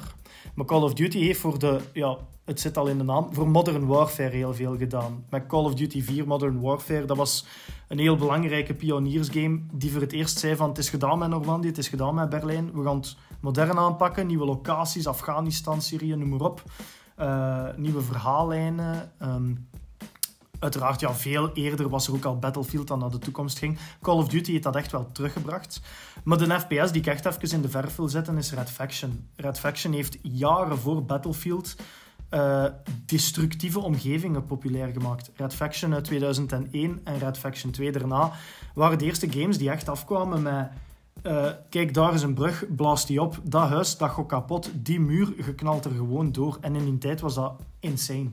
Maar Call of Duty heeft voor de, ja, het zit al in de naam, voor Modern Warfare heel veel gedaan. Met Call of Duty 4 Modern Warfare, dat was een heel belangrijke pioniersgame die voor het eerst zei van het is gedaan met Normandië, het is gedaan met Berlijn, we gaan het modern aanpakken, nieuwe locaties, Afghanistan, Syrië, noem maar op. Eh, nieuwe verhaallijnen. ehm, uiteraard, ja, veel eerder was er ook al Battlefield dan naar de toekomst ging. Call of Duty heeft dat echt wel teruggebracht. Maar de FPS die ik echt even in de verf wil zetten is Red Faction. Red Faction heeft jaren voor Battlefield eh, destructieve omgevingen populair gemaakt. Red Faction uit 2001 en Red Faction 2 daarna waren de eerste games die echt afkwamen met... eh, kijk, daar is een brug, blaast die op. Dat huis, dat gaat kapot. Die muur, geknalt er gewoon door. En in die tijd was dat insane.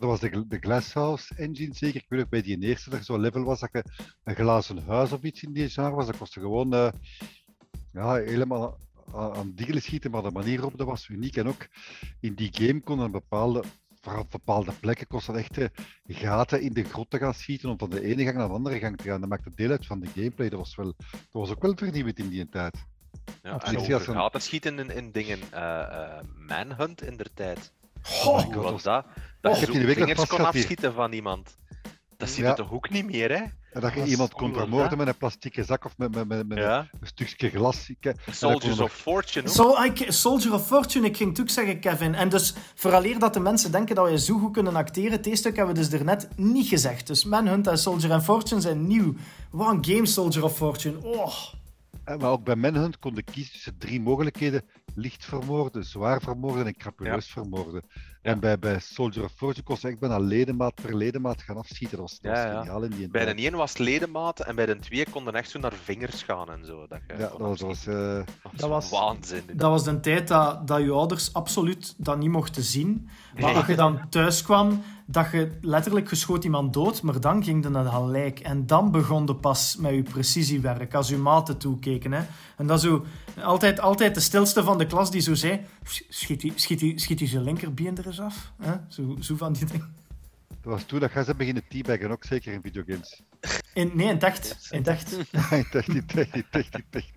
Dat was de, de Glasshouse engine zeker. Ik weet ook bij die eerste dat er zo'n level was dat je een glazen huis of iets in die genre was. Dat kostte gewoon eh, ja, helemaal aan, aan schieten, maar de manier op dat was uniek. En ook in die game kon een bepaalde, vooral op bepaalde plekken kost dat echt eh, gaten in de grot te gaan schieten om van de ene gang naar de andere gang te gaan. Dat maakte deel uit van de gameplay. Dat was, wel, dat was ook wel vernieuwend in die tijd. Ja, en over een- gaten schieten in, in dingen. eh, eh, Manhunt in der tijd. Oh, my Hoe god, was dat? Oh, Dat ik je die vingers kon afschieten van iemand. Dat zie je Ja. toch ook niet meer, hè? En dat je iemand kon vermoorden met een plastieke zak of met, met, met, met Ja. een stukje glas. Eh, Soldiers of Fortune. Sol- ik- Soldier of Fortune, ik ging het ook zeggen, Kevin. En dus, vooraleer dat de mensen denken dat wij zo goed kunnen acteren, het eerste stuk hebben we dus daarnet niet gezegd. Dus Manhunt en Soldier of Fortune zijn nieuw. Wat een game, Soldier of Fortune. Oh. Eh, Maar ook bij Manhunt kon kiezen tussen drie mogelijkheden: licht vermoorden, zwaar vermoorden en crapuleus vermoorden. En bij, bij Soldier of Fortune kon je echt bijna ledemaat per ledemaat gaan afschieten. Dat was, dat was Ja, ja. geniaal in die Bij de een was het en bij de twee konden echt zo naar vingers gaan en zo. Dat, je Ja, kon dat was, dat was, afschieten. eh, Dat was- waanzin. Dat was de tijd dat, dat je ouders absoluut dat niet mochten zien. Maar Nee. als je dan thuis kwam, dat je letterlijk geschoot iemand dood, maar dan ging je naar het gelijk. En dan begon je pas met je precisiewerk, als je maten toekeken. Hè. En dat zo, altijd, altijd de stilste van de klas die zo zei, schiet die, schiet die, schiet die zijn linkerbeen er eens af. Hè. Zo, zo van die dingen. dat was toen dat jij ze beginnen teabaggen, ook zeker in videogames. In, nee, in het echt. In. Nee, echt *laughs* niet, echt niet, echt niet, echt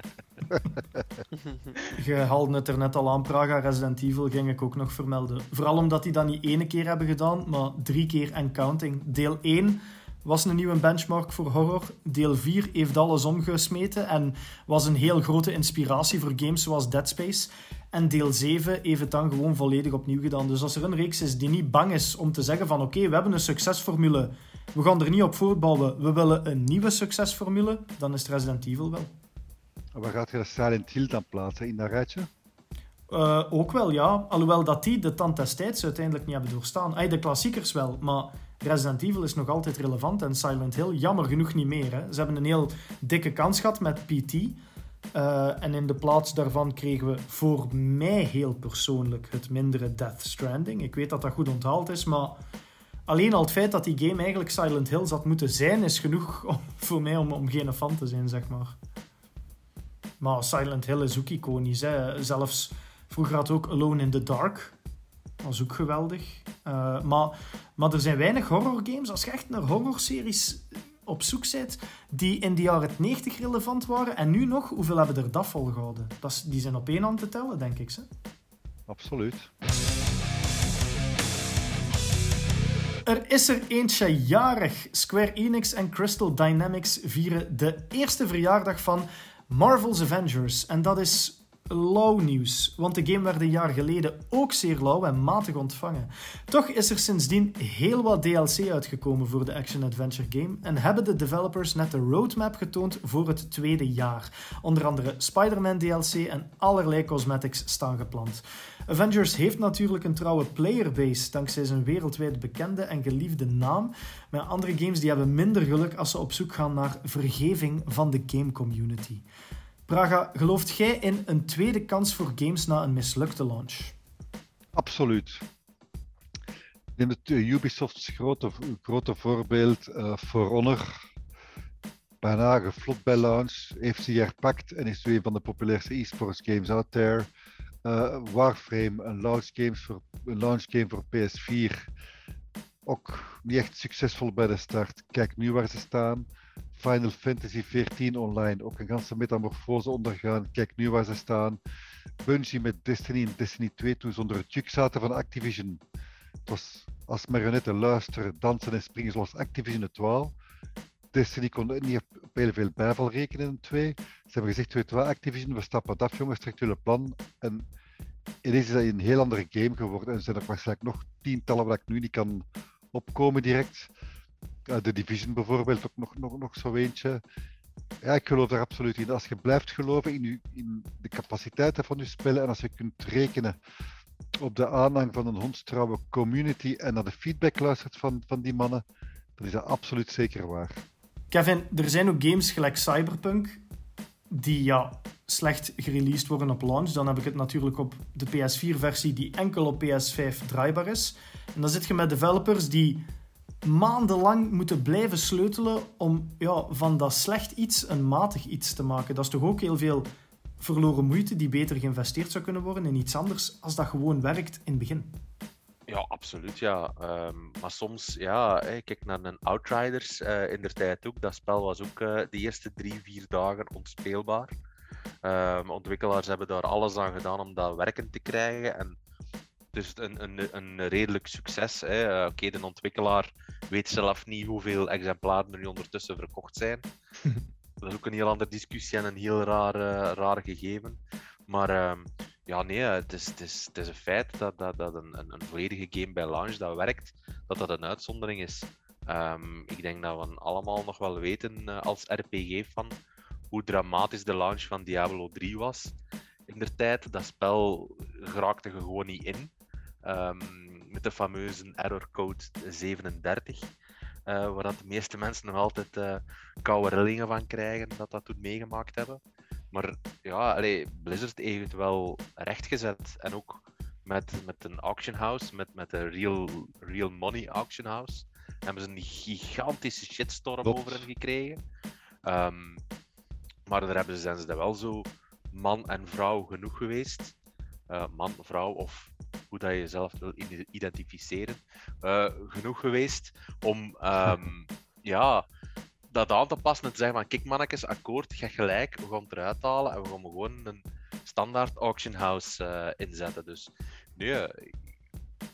Je haalde het er net al aan, Praga Resident Evil ging ik ook nog vermelden. Vooral omdat die dat niet ene keer hebben gedaan, maar drie keer en counting. Deel 1 was een nieuwe benchmark voor horror. Deel 4 heeft alles omgesmeten en was een heel grote inspiratie voor games zoals Dead Space. En deel 7 heeft het dan gewoon volledig opnieuw gedaan. Dus als er een reeks is die niet bang is om te zeggen van oké, we hebben een succesformule, we gaan er niet op voortbouwen, we willen een nieuwe succesformule, dan is Resident Evil wel. Waar gaat je de Silent Hill dan plaatsen? In dat rijtje? Uh, ook wel, ja. Alhoewel dat die de tand des tijds uiteindelijk niet hebben doorstaan. Ay, de klassiekers wel, maar Resident Evil is nog altijd relevant en Silent Hill jammer genoeg niet meer. Hè. Ze hebben een heel dikke kans gehad met PT. Uh, en in de plaats daarvan kregen we voor mij heel persoonlijk het mindere Death Stranding. Ik weet dat dat goed onthaald is, maar alleen al het feit dat die game eigenlijk Silent Hill had moeten zijn, is genoeg *laughs* voor mij om, om geen fan te zijn, zeg maar. Maar Silent Hill is ook iconisch. Hè. Zelfs vroeger had ook Alone in the Dark. Dat was ook geweldig. Uh, maar, maar er zijn weinig horrorgames. Als je echt naar horrorseries op zoek bent, die in de jaren 90 relevant waren en nu nog, hoeveel hebben er dat volgehouden? Dat is, die zijn op één hand te tellen, denk ik. Hè? Absoluut. Er is er eentje jarig. Square Enix en Crystal Dynamics vieren de eerste verjaardag van Marvel's Avengers. En dat is lauw nieuws, want de game werd een jaar geleden ook zeer lauw en matig ontvangen. Toch is er sindsdien heel wat DLC uitgekomen voor de action-adventure game en hebben de developers net de roadmap getoond voor het tweede jaar. Onder andere Spider-Man DLC en allerlei cosmetics staan gepland. Avengers heeft natuurlijk een trouwe playerbase dankzij zijn wereldwijd bekende en geliefde naam, maar andere games die hebben minder geluk als ze op zoek gaan naar vergeving van de game community. Praga, gelooft jij in een tweede kans voor games na een mislukte launch? Absoluut. In het uh, Ubisofts grote, grote voorbeeld, uh, For Honor, bijna geflopt bij launch, heeft zich herpakt en is een van de populairste esports games out there. Uh, Warframe, een launch, games voor, een launch game voor PS4, ook niet echt succesvol bij de start. Kijk nu waar ze staan. Final Fantasy XIV online ook een ganse metamorfose ondergaan. Kijk nu waar ze staan. Bungie met Destiny en Destiny 2 toen onder het juk zaten van Activision. Het was als marionetten luisteren, dansen en springen zoals Activision het wou. Destiny kon niet op heel veel bijval rekenen in 2. Ze hebben gezegd, weet wel, Activision, we stappen af jongens, jullie plan. En ineens is dat een heel andere game geworden. En er zijn er waarschijnlijk nog tientallen waar ik nu niet kan opkomen direct de Division bijvoorbeeld, ook nog, nog, nog zo eentje. Ja, ik geloof er absoluut in. Als je blijft geloven in, je, in de capaciteiten van je spellen en als je kunt rekenen op de aanhang van een hondstrouwe community en naar de feedback luistert van, van die mannen, dan is dat absoluut zeker waar. Kevin, er zijn ook games gelijk Cyberpunk die ja, slecht gereleased worden op launch. Dan heb ik het natuurlijk op de PS4-versie die enkel op PS5 draaibaar is. En dan zit je met developers die maandenlang moeten blijven sleutelen om ja, van dat slecht iets een matig iets te maken. Dat is toch ook heel veel verloren moeite die beter geïnvesteerd zou kunnen worden in iets anders als dat gewoon werkt in het begin. Ja, absoluut. Ja. Um, maar soms, ja, kijk naar een Outriders uh, in der tijd ook. Dat spel was ook uh, de eerste drie, vier dagen onspeelbaar. Um, ontwikkelaars hebben daar alles aan gedaan om dat werkend te krijgen. En dus een, een, een redelijk succes. Uh, Oké, de ontwikkelaar weet zelf niet hoeveel exemplaren er nu ondertussen verkocht zijn. *laughs* dat is ook een heel andere discussie en een heel raar, uh, raar gegeven. Maar uh, ja, nee, het is, het, is, het is een feit dat, dat, dat een, een, een volledige game bij launch dat werkt, dat dat een uitzondering is. Um, ik denk dat we allemaal nog wel weten uh, als RPG-fan hoe dramatisch de launch van Diablo 3 was. In de tijd, dat spel geraakte gewoon niet in. Um, met de fameuze error code 37. Uh, waar dat de meeste mensen nog altijd uh, koude rillingen van krijgen dat dat toen meegemaakt hebben. Maar ja, allee, Blizzard heeft het wel rechtgezet. En ook met, met een auction house, met, met een real, real money auction house, hebben ze een gigantische shitstorm over hen gekregen. Um, maar daar hebben ze, zijn ze wel zo man en vrouw genoeg geweest. Uh, man, vrouw of hoe dat je jezelf wil identificeren, uh, genoeg geweest om um, *laughs* ja, dat aan te passen en te zeggen van kijk mannetjes, akkoord, ga gelijk, we gaan het eruit halen en we gaan gewoon een standaard auction house uh, inzetten. Dus nee, ik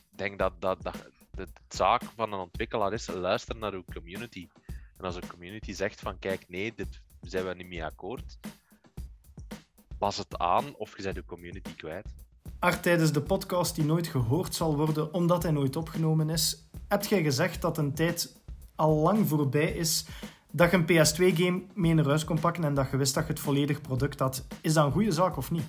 denk dat, dat, dat de zaak van een ontwikkelaar is luisteren naar uw community. En als een community zegt van kijk nee, dit zijn we niet mee akkoord, pas het aan of je bent je community kwijt. Art, tijdens de podcast die nooit gehoord zal worden omdat hij nooit opgenomen is, heb jij gezegd dat een tijd al lang voorbij is dat je een PS2-game mee naar huis kon pakken en dat je wist dat je het volledig product had. Is dat een goede zaak of niet?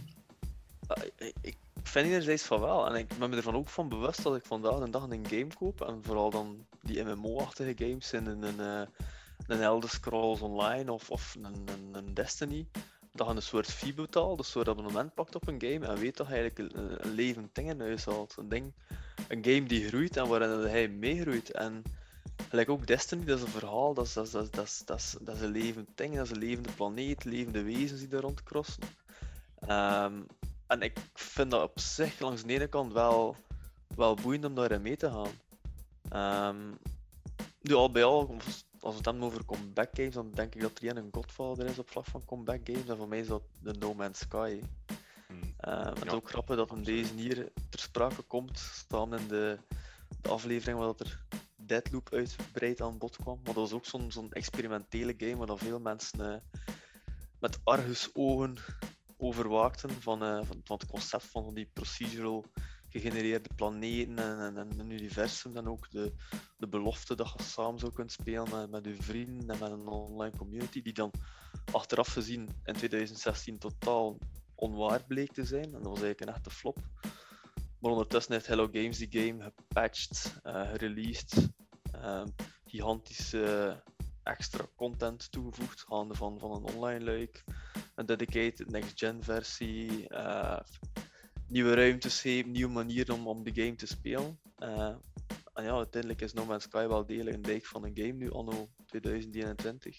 Uh, ik vind enerzijds van wel. En ik ben me ervan ook van bewust dat ik vandaag een dag een game koop. En vooral dan die MMO-achtige games in een, een, een, een Elder Scrolls Online of, of een, een Destiny. Dat je een soort fee betaalt, dus een soort abonnement pakt op een game en weet dat je eigenlijk een, levend ding in huis haalt. Een, ding, een game die groeit en waarin hij meegroeit. En gelijk ook Destiny, dat is een verhaal, dat is, dat dat dat is, dat is, dat een levend ding, dat is een levende planeet, levende wezens die er rondcrossen. Um, en ik vind dat op zich langs de ene kant wel, wel boeiend om daarin mee te gaan. Um, nu, al bij al, als we het hebben over comeback games, dan denk ik dat er een Godfather is op vlak van comeback games. En voor mij is dat de No Man's Sky. Hmm. Um, het is ook grappig dat hem deze hier ter sprake komt, staan in de, de aflevering waar dat er Deadloop uitbreid aan bod kwam. Maar dat was ook zo'n zo'n experimentele game waar veel mensen uh, met argusogen overwaakten van, uh, van, van, het concept van die procedural gegenereerde planeten en, en, en, een universum. En ook de, de belofte dat je samen zou kunnen spelen met, met je vrienden en met een online community, die dan achteraf gezien in 2016 totaal onwaar bleek te zijn. En dat was eigenlijk een echte flop. Maar ondertussen heeft Hello Games die game gepatcht, uh, gereleased, uh, gigantische extra content toegevoegd, gaande van, van een online luik, een dedicated next-gen versie, uh, nieuwe ruimtes nieuwe manieren om, om de game te spelen. En ja, uiteindelijk is No Man's Sky wel degelijk een dijk van een game nu, anno 2021.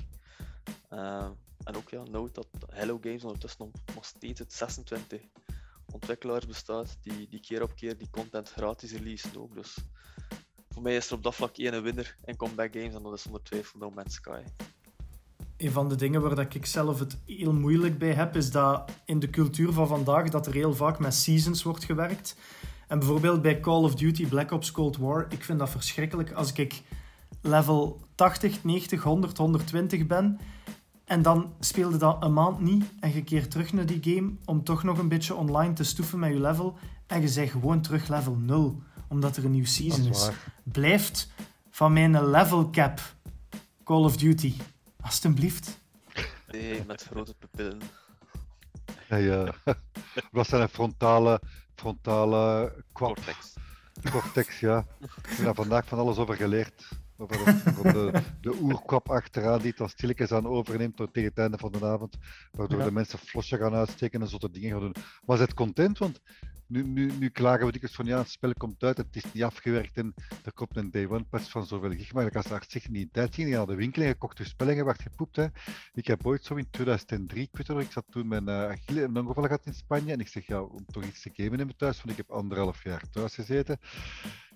Uh, en ook ja, note dat Hello Games ondertussen nog, steeds het 26 ontwikkelaars bestaat die, die keer op keer die content gratis releasen ook. Dus voor mij is er op dat vlak één winnaar in comeback games en dat is zonder twijfel No Man's Sky. Een van de dingen waar ik zelf het heel moeilijk bij heb, is dat in de cultuur van vandaag dat er heel vaak met seasons wordt gewerkt. En bijvoorbeeld bij Call of Duty Black Ops Cold War, ik vind dat verschrikkelijk als ik level 80, 90, 100, 120 ben en dan speelde dat een maand niet en je keert terug naar die game om toch nog een beetje online te stoeven met je level en je zegt gewoon terug level 0 omdat er een nieuw season is, is. Blijft van mijn level cap Call of Duty. Alsjeblieft. Nee, met grote pupillen. Ja, *laughs* ja. Wat zijn een frontale, frontale cortex. Cortex, ja. Ik heb daar vandaag van alles over geleerd. Over de, *laughs* over de, de oerkwap achteraan die het dan stilletjes aan overneemt tot tegen het einde van de avond. Waardoor ja. de mensen flosje gaan uitsteken en zotte dingen gaan doen. Maar ze het content, want nu, nu, nu klagen we dikwijls van ja, het spel komt uit, het is niet afgewerkt en er komt een day one patch van zoveel gig. Maar als daar zich niet tijd naar de winkel en gekocht je spellen gepoept. Hè. Ik heb ooit zo in 2003, ik ik zat toen met uh, Achille een ongeval gehad in Spanje en ik zeg ja, om toch iets te gamen in mijn thuis, want ik heb anderhalf jaar thuis gezeten.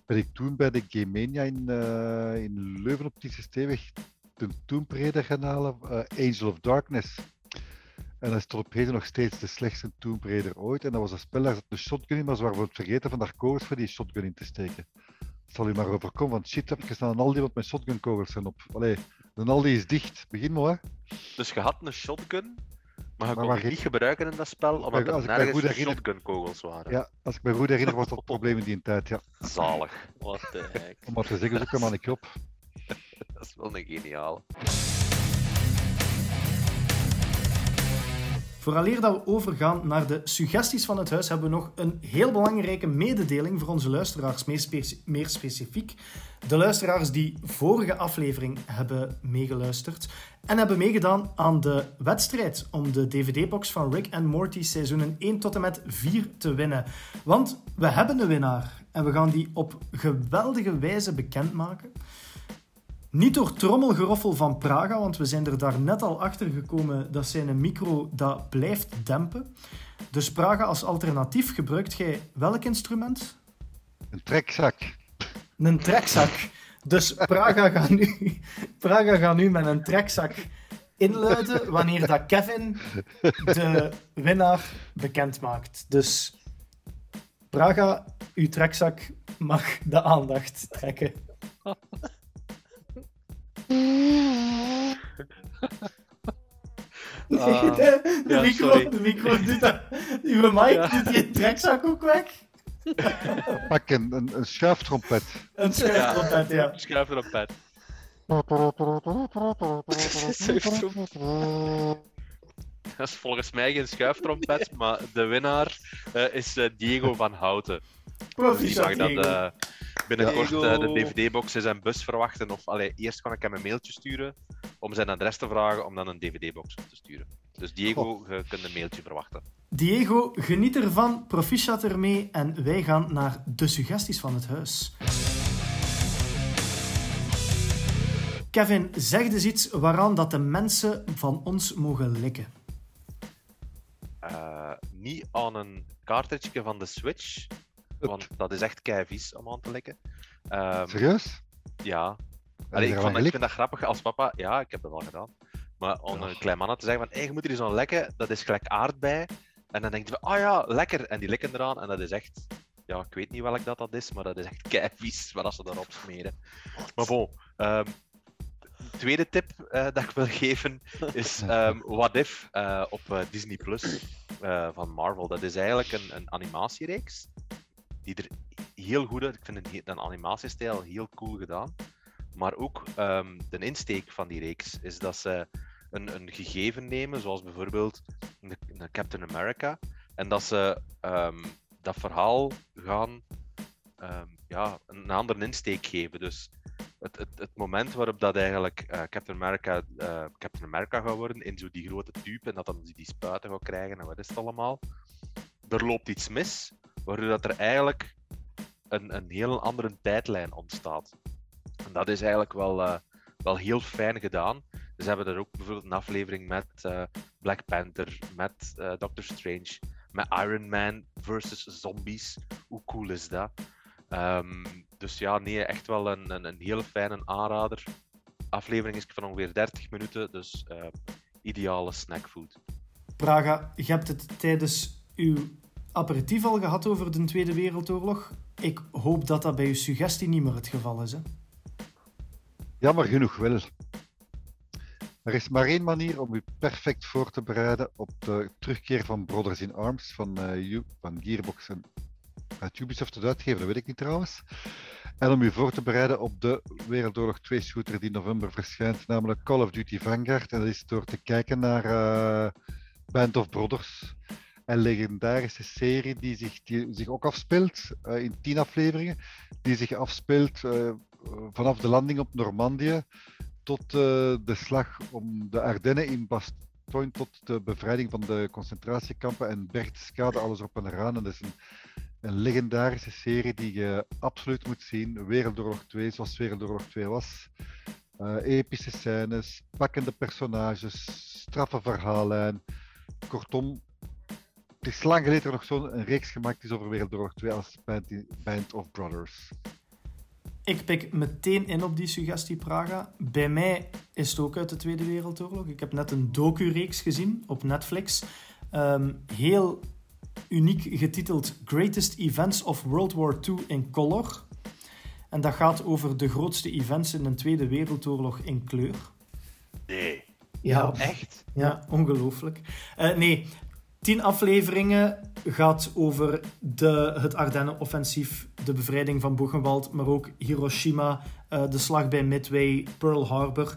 Ben ik toen bij de Game Mania in, uh, in Leuven op die de Tomb Raider gaan halen, uh, Angel of Darkness. En dat is tot op heden nog steeds de slechtste Tomb Raider ooit. En dat was een spel, daar zat een shotgun in, maar ze waren het vergeten van daar kogels voor die shotgun in te steken. Dat zal u maar overkomen, want shit, heb ik gestaan een Aldi wat met shotgun kogels zijn op. Allee, de Aldi is dicht. Begin maar, hè. Dus je had een shotgun, maar je kon die niet gebruiken in dat spel, omdat er nergens shotgun kogels waren. Ja, als ik me goed herinner was dat het probleem in die tijd, ja. Zalig. Wat de heck. Om maar te zeggen, zoek hem aan ik op. *laughs* dat is wel een geniaal. Vooraleer dat we overgaan naar de suggesties van het huis, hebben we nog een heel belangrijke mededeling voor onze luisteraars, meer, speci meer specifiek. De luisteraars die vorige aflevering hebben meegeluisterd en hebben meegedaan aan de wedstrijd om de DVD-box van Rick and Morty seizoenen 1 tot en met 4 te winnen. Want we hebben een winnaar en we gaan die op geweldige wijze bekendmaken. Niet door trommelgeroffel van Praga, want we zijn er daar net al achter gekomen dat zijn micro dat blijft dempen. Dus Praga als alternatief gebruikt jij welk instrument? Een trekzak. Een trekzak. Dus Praga gaat nu, Praga gaat nu met een trekzak inluiden wanneer dat Kevin de winnaar bekend maakt. Dus Praga, uw trekzak mag de aandacht trekken. *laughs* *laughs* Uh, de, de, ja, micro, sorry. de micro doet dat. Uw mic ja. doet die trekzak ook weg. *laughs* Pak een, een, een schuiftrompet. Een schuiftrompet, ja. Een *laughs* *laughs* dat is volgens mij geen schuiftrompet, *laughs* maar de winnaar eh, is eh, Diego van Houten. Die Proficiat, zag dat Diego. eh, binnenkort eh, de DVD-box in zijn bus verwachten. Of allee, eerst kan ik hem een mailtje sturen om zijn adres te vragen om dan een DVD-box op te sturen. Dus Diego, je kunt een mailtje verwachten. Diego, geniet ervan, proficiat ermee en wij gaan naar de suggesties van het huis. Kevin, zeg eens iets waaraan dat de mensen van ons mogen likken. Eh, niet aan een cartridge van de Switch, want dat is echt kei vies om aan te likken. Ehm, Serieus? ja, Allee, ik, vond, vind dat grappig als papa. Ja, ik heb dat al gedaan. Maar om Ja. een klein mannetje te zeggen van hey, je moet er aan lekken, dat is gelijk aardbei. En dan denk je van, ah ja, lekker. En die likken eraan. En dat is echt, ja, ik weet niet welk dat dat is, maar dat is echt kei vies wat als ze daarop smeren. Maar bon, ehm, tweede tip eh, *laughs* dat ik wil geven is ehm, What If eh, op eh, Disney Plus van Marvel. Dat is eigenlijk een, een animatiereeks die er heel goed uit. Ik vind een, animatiestijl heel cool gedaan. Maar ook ehm, de insteek van die reeks is dat ze een, een gegeven nemen, zoals bijvoorbeeld de, de Captain America, en dat ze ehm, dat verhaal gaan ja, een andere insteek geven. Dus het, het, het moment waarop dat eigenlijk eh, Captain, America, eh, Captain America gaat worden in zo die grote tube en dat dan die spuiten gaat krijgen en wat is het allemaal, er loopt iets mis, waardoor dat er eigenlijk een, een heel andere tijdlijn ontstaat. En dat is eigenlijk wel, eh, wel heel fijn gedaan. Dus hebben er ook bijvoorbeeld een aflevering met Black Panther, met Doctor Strange, met Iron Man versus zombies. Hoe cool is dat? Ehm, dus ja, nee, echt wel een, een, een hele fijne aanrader. Aflevering is van ongeveer 30 minuten, dus eh, ideale snackfood. Praga, je hebt het tijdens uw aperitief al gehad over de Tweede Wereldoorlog. Ik hoop dat dat bij uw suggestie niet meer het geval is. Hè? Jammer genoeg wel. Er is maar één manier om u perfect voor te bereiden op de terugkeer van Brothers in Arms van, eh, U- van Gearbox en uit Ubisoft het uitgeven, dat weet ik niet trouwens. En om u voor te bereiden op de Wereldoorlog 2 shooter die in november verschijnt, namelijk Call of Duty Vanguard. En dat is door te kijken naar eh, Band of Brothers. Een legendarische serie die zich, zich ook afspeelt eh, in tien afleveringen. Die zich afspeelt eh, vanaf de landing op Normandië tot de slag om de Ardennen in Bastogne, tot de bevrijding van de concentratiekampen en Berchtesgade, alles op en eraan. En dat is een, een legendarische serie die je absoluut moet zien. Wereldoorlog 2, zoals Wereldoorlog 2 was. Eh, epische scènes, pakkende personages, straffe verhaallijn. Kortom, het is lang geleden nog zo'n reeks gemaakt is over Wereldoorlog 2 als Band, Band of Brothers. Ik pik meteen in op die suggestie, Praga. Bij mij is het ook uit de Tweede Wereldoorlog. Ik heb net een docu-reeks gezien op Netflix. Ehm, heel uniek getiteld Greatest Events of World War II in Color. En dat gaat over de grootste events in de Tweede Wereldoorlog in kleur. Nee, Ja, echt? Ja, ongelooflijk. Eh, nee, tien afleveringen gaat over de, het Ardennen-offensief, de bevrijding van Buchenwald, maar ook Hiroshima, eh, de slag bij Midway, Pearl Harbor.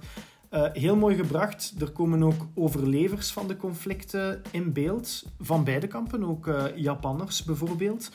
Eh, heel mooi gebracht. Er komen ook overlevers van de conflicten in beeld, van beide kampen, ook eh, Japanners bijvoorbeeld.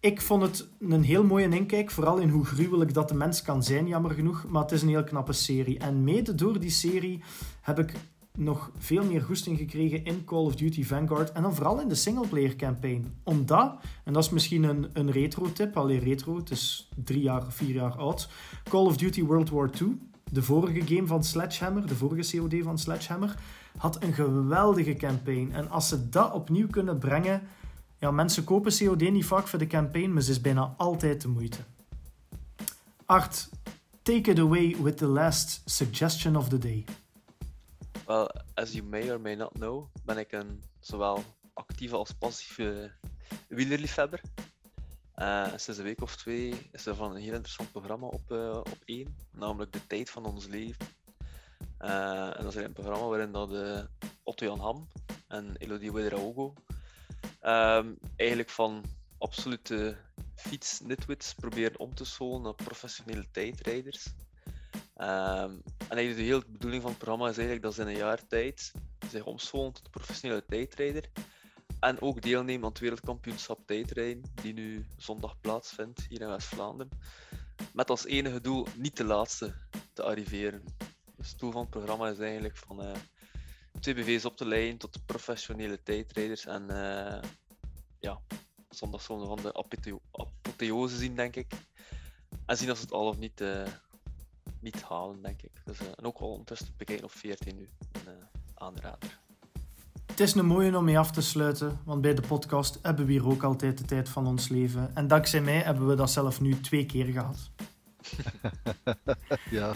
Ik vond het een heel mooie inkijk, vooral in hoe gruwelijk dat de mens kan zijn, jammer genoeg. Maar het is een heel knappe serie. En mede door die serie heb ik nog veel meer goesting gekregen in Call of Duty Vanguard. En dan vooral in de singleplayer campaign. Omdat, en dat is misschien een, een retro-tip, alleen retro, het is drie jaar, vier jaar oud. Call of Duty World War II, de vorige game van Sledgehammer, de vorige COD van Sledgehammer, had een geweldige campaign. En als ze dat opnieuw kunnen brengen. Ja, mensen kopen COD niet vaak voor de campaign, maar ze is bijna altijd de moeite. Art, take it away with the last suggestion of the day. Well, as you may or may not know, ben ik een zowel actieve als passieve wielerliefhebber. Eh, sinds een week of twee is er van een heel interessant programma op, eh, op één, namelijk De Tijd van Ons Leven. Eh, en dat is een programma waarin dat, Otto Jan Ham en Elodie Ouedraogo ehm eigenlijk van absolute fiets-nitwits proberen om te scholen naar professionele tijdrijders. Ehm, en eigenlijk de hele bedoeling van het programma is eigenlijk dat ze in een jaar tijd zich omscholen tot professionele tijdrijder. En ook deelnemen aan het wereldkampioenschap tijdrijden, die nu zondag plaatsvindt hier in West-Vlaanderen. Met als enige doel niet de laatste te arriveren. Dus het doel van het programma is eigenlijk van uh, twee BV's op te leiden tot professionele tijdrijders. En uh, ja, zondag zullen we van de apotheose zien, denk ik. En zien als ze het al of niet, uh, niet halen, denk ik. Dus, en ook al ondertussen bekijken op 14 nu. Een aanrader. Het is een mooie om mee af te sluiten, want bij de podcast hebben we hier ook altijd de tijd van ons leven. En dankzij mij hebben we dat zelf nu twee keer gehad. *laughs* ja.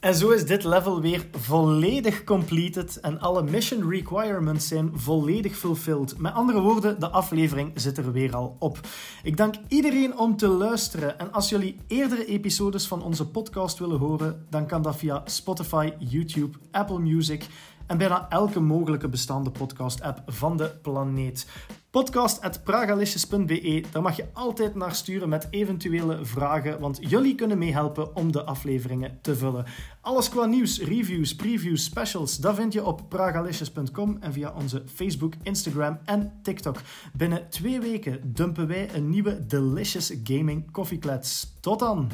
En zo is dit level weer volledig completed en alle mission requirements zijn volledig fulfilled. Met andere woorden, de aflevering zit er weer al op. Ik dank iedereen om te luisteren. En als jullie eerdere episodes van onze podcast willen horen, dan kan dat via Spotify, YouTube, Apple Music en bijna elke mogelijke bestaande podcast-app van de planeet. Podcast.pragalicious.be, daar mag je altijd naar sturen met eventuele vragen, want jullie kunnen meehelpen om de afleveringen te vullen. Alles qua nieuws, reviews, previews, specials, dat vind je op pragalicious.com en via onze Facebook, Instagram en TikTok. Binnen twee weken dumpen wij een nieuwe Delicious Gaming Koffieklets. Tot dan!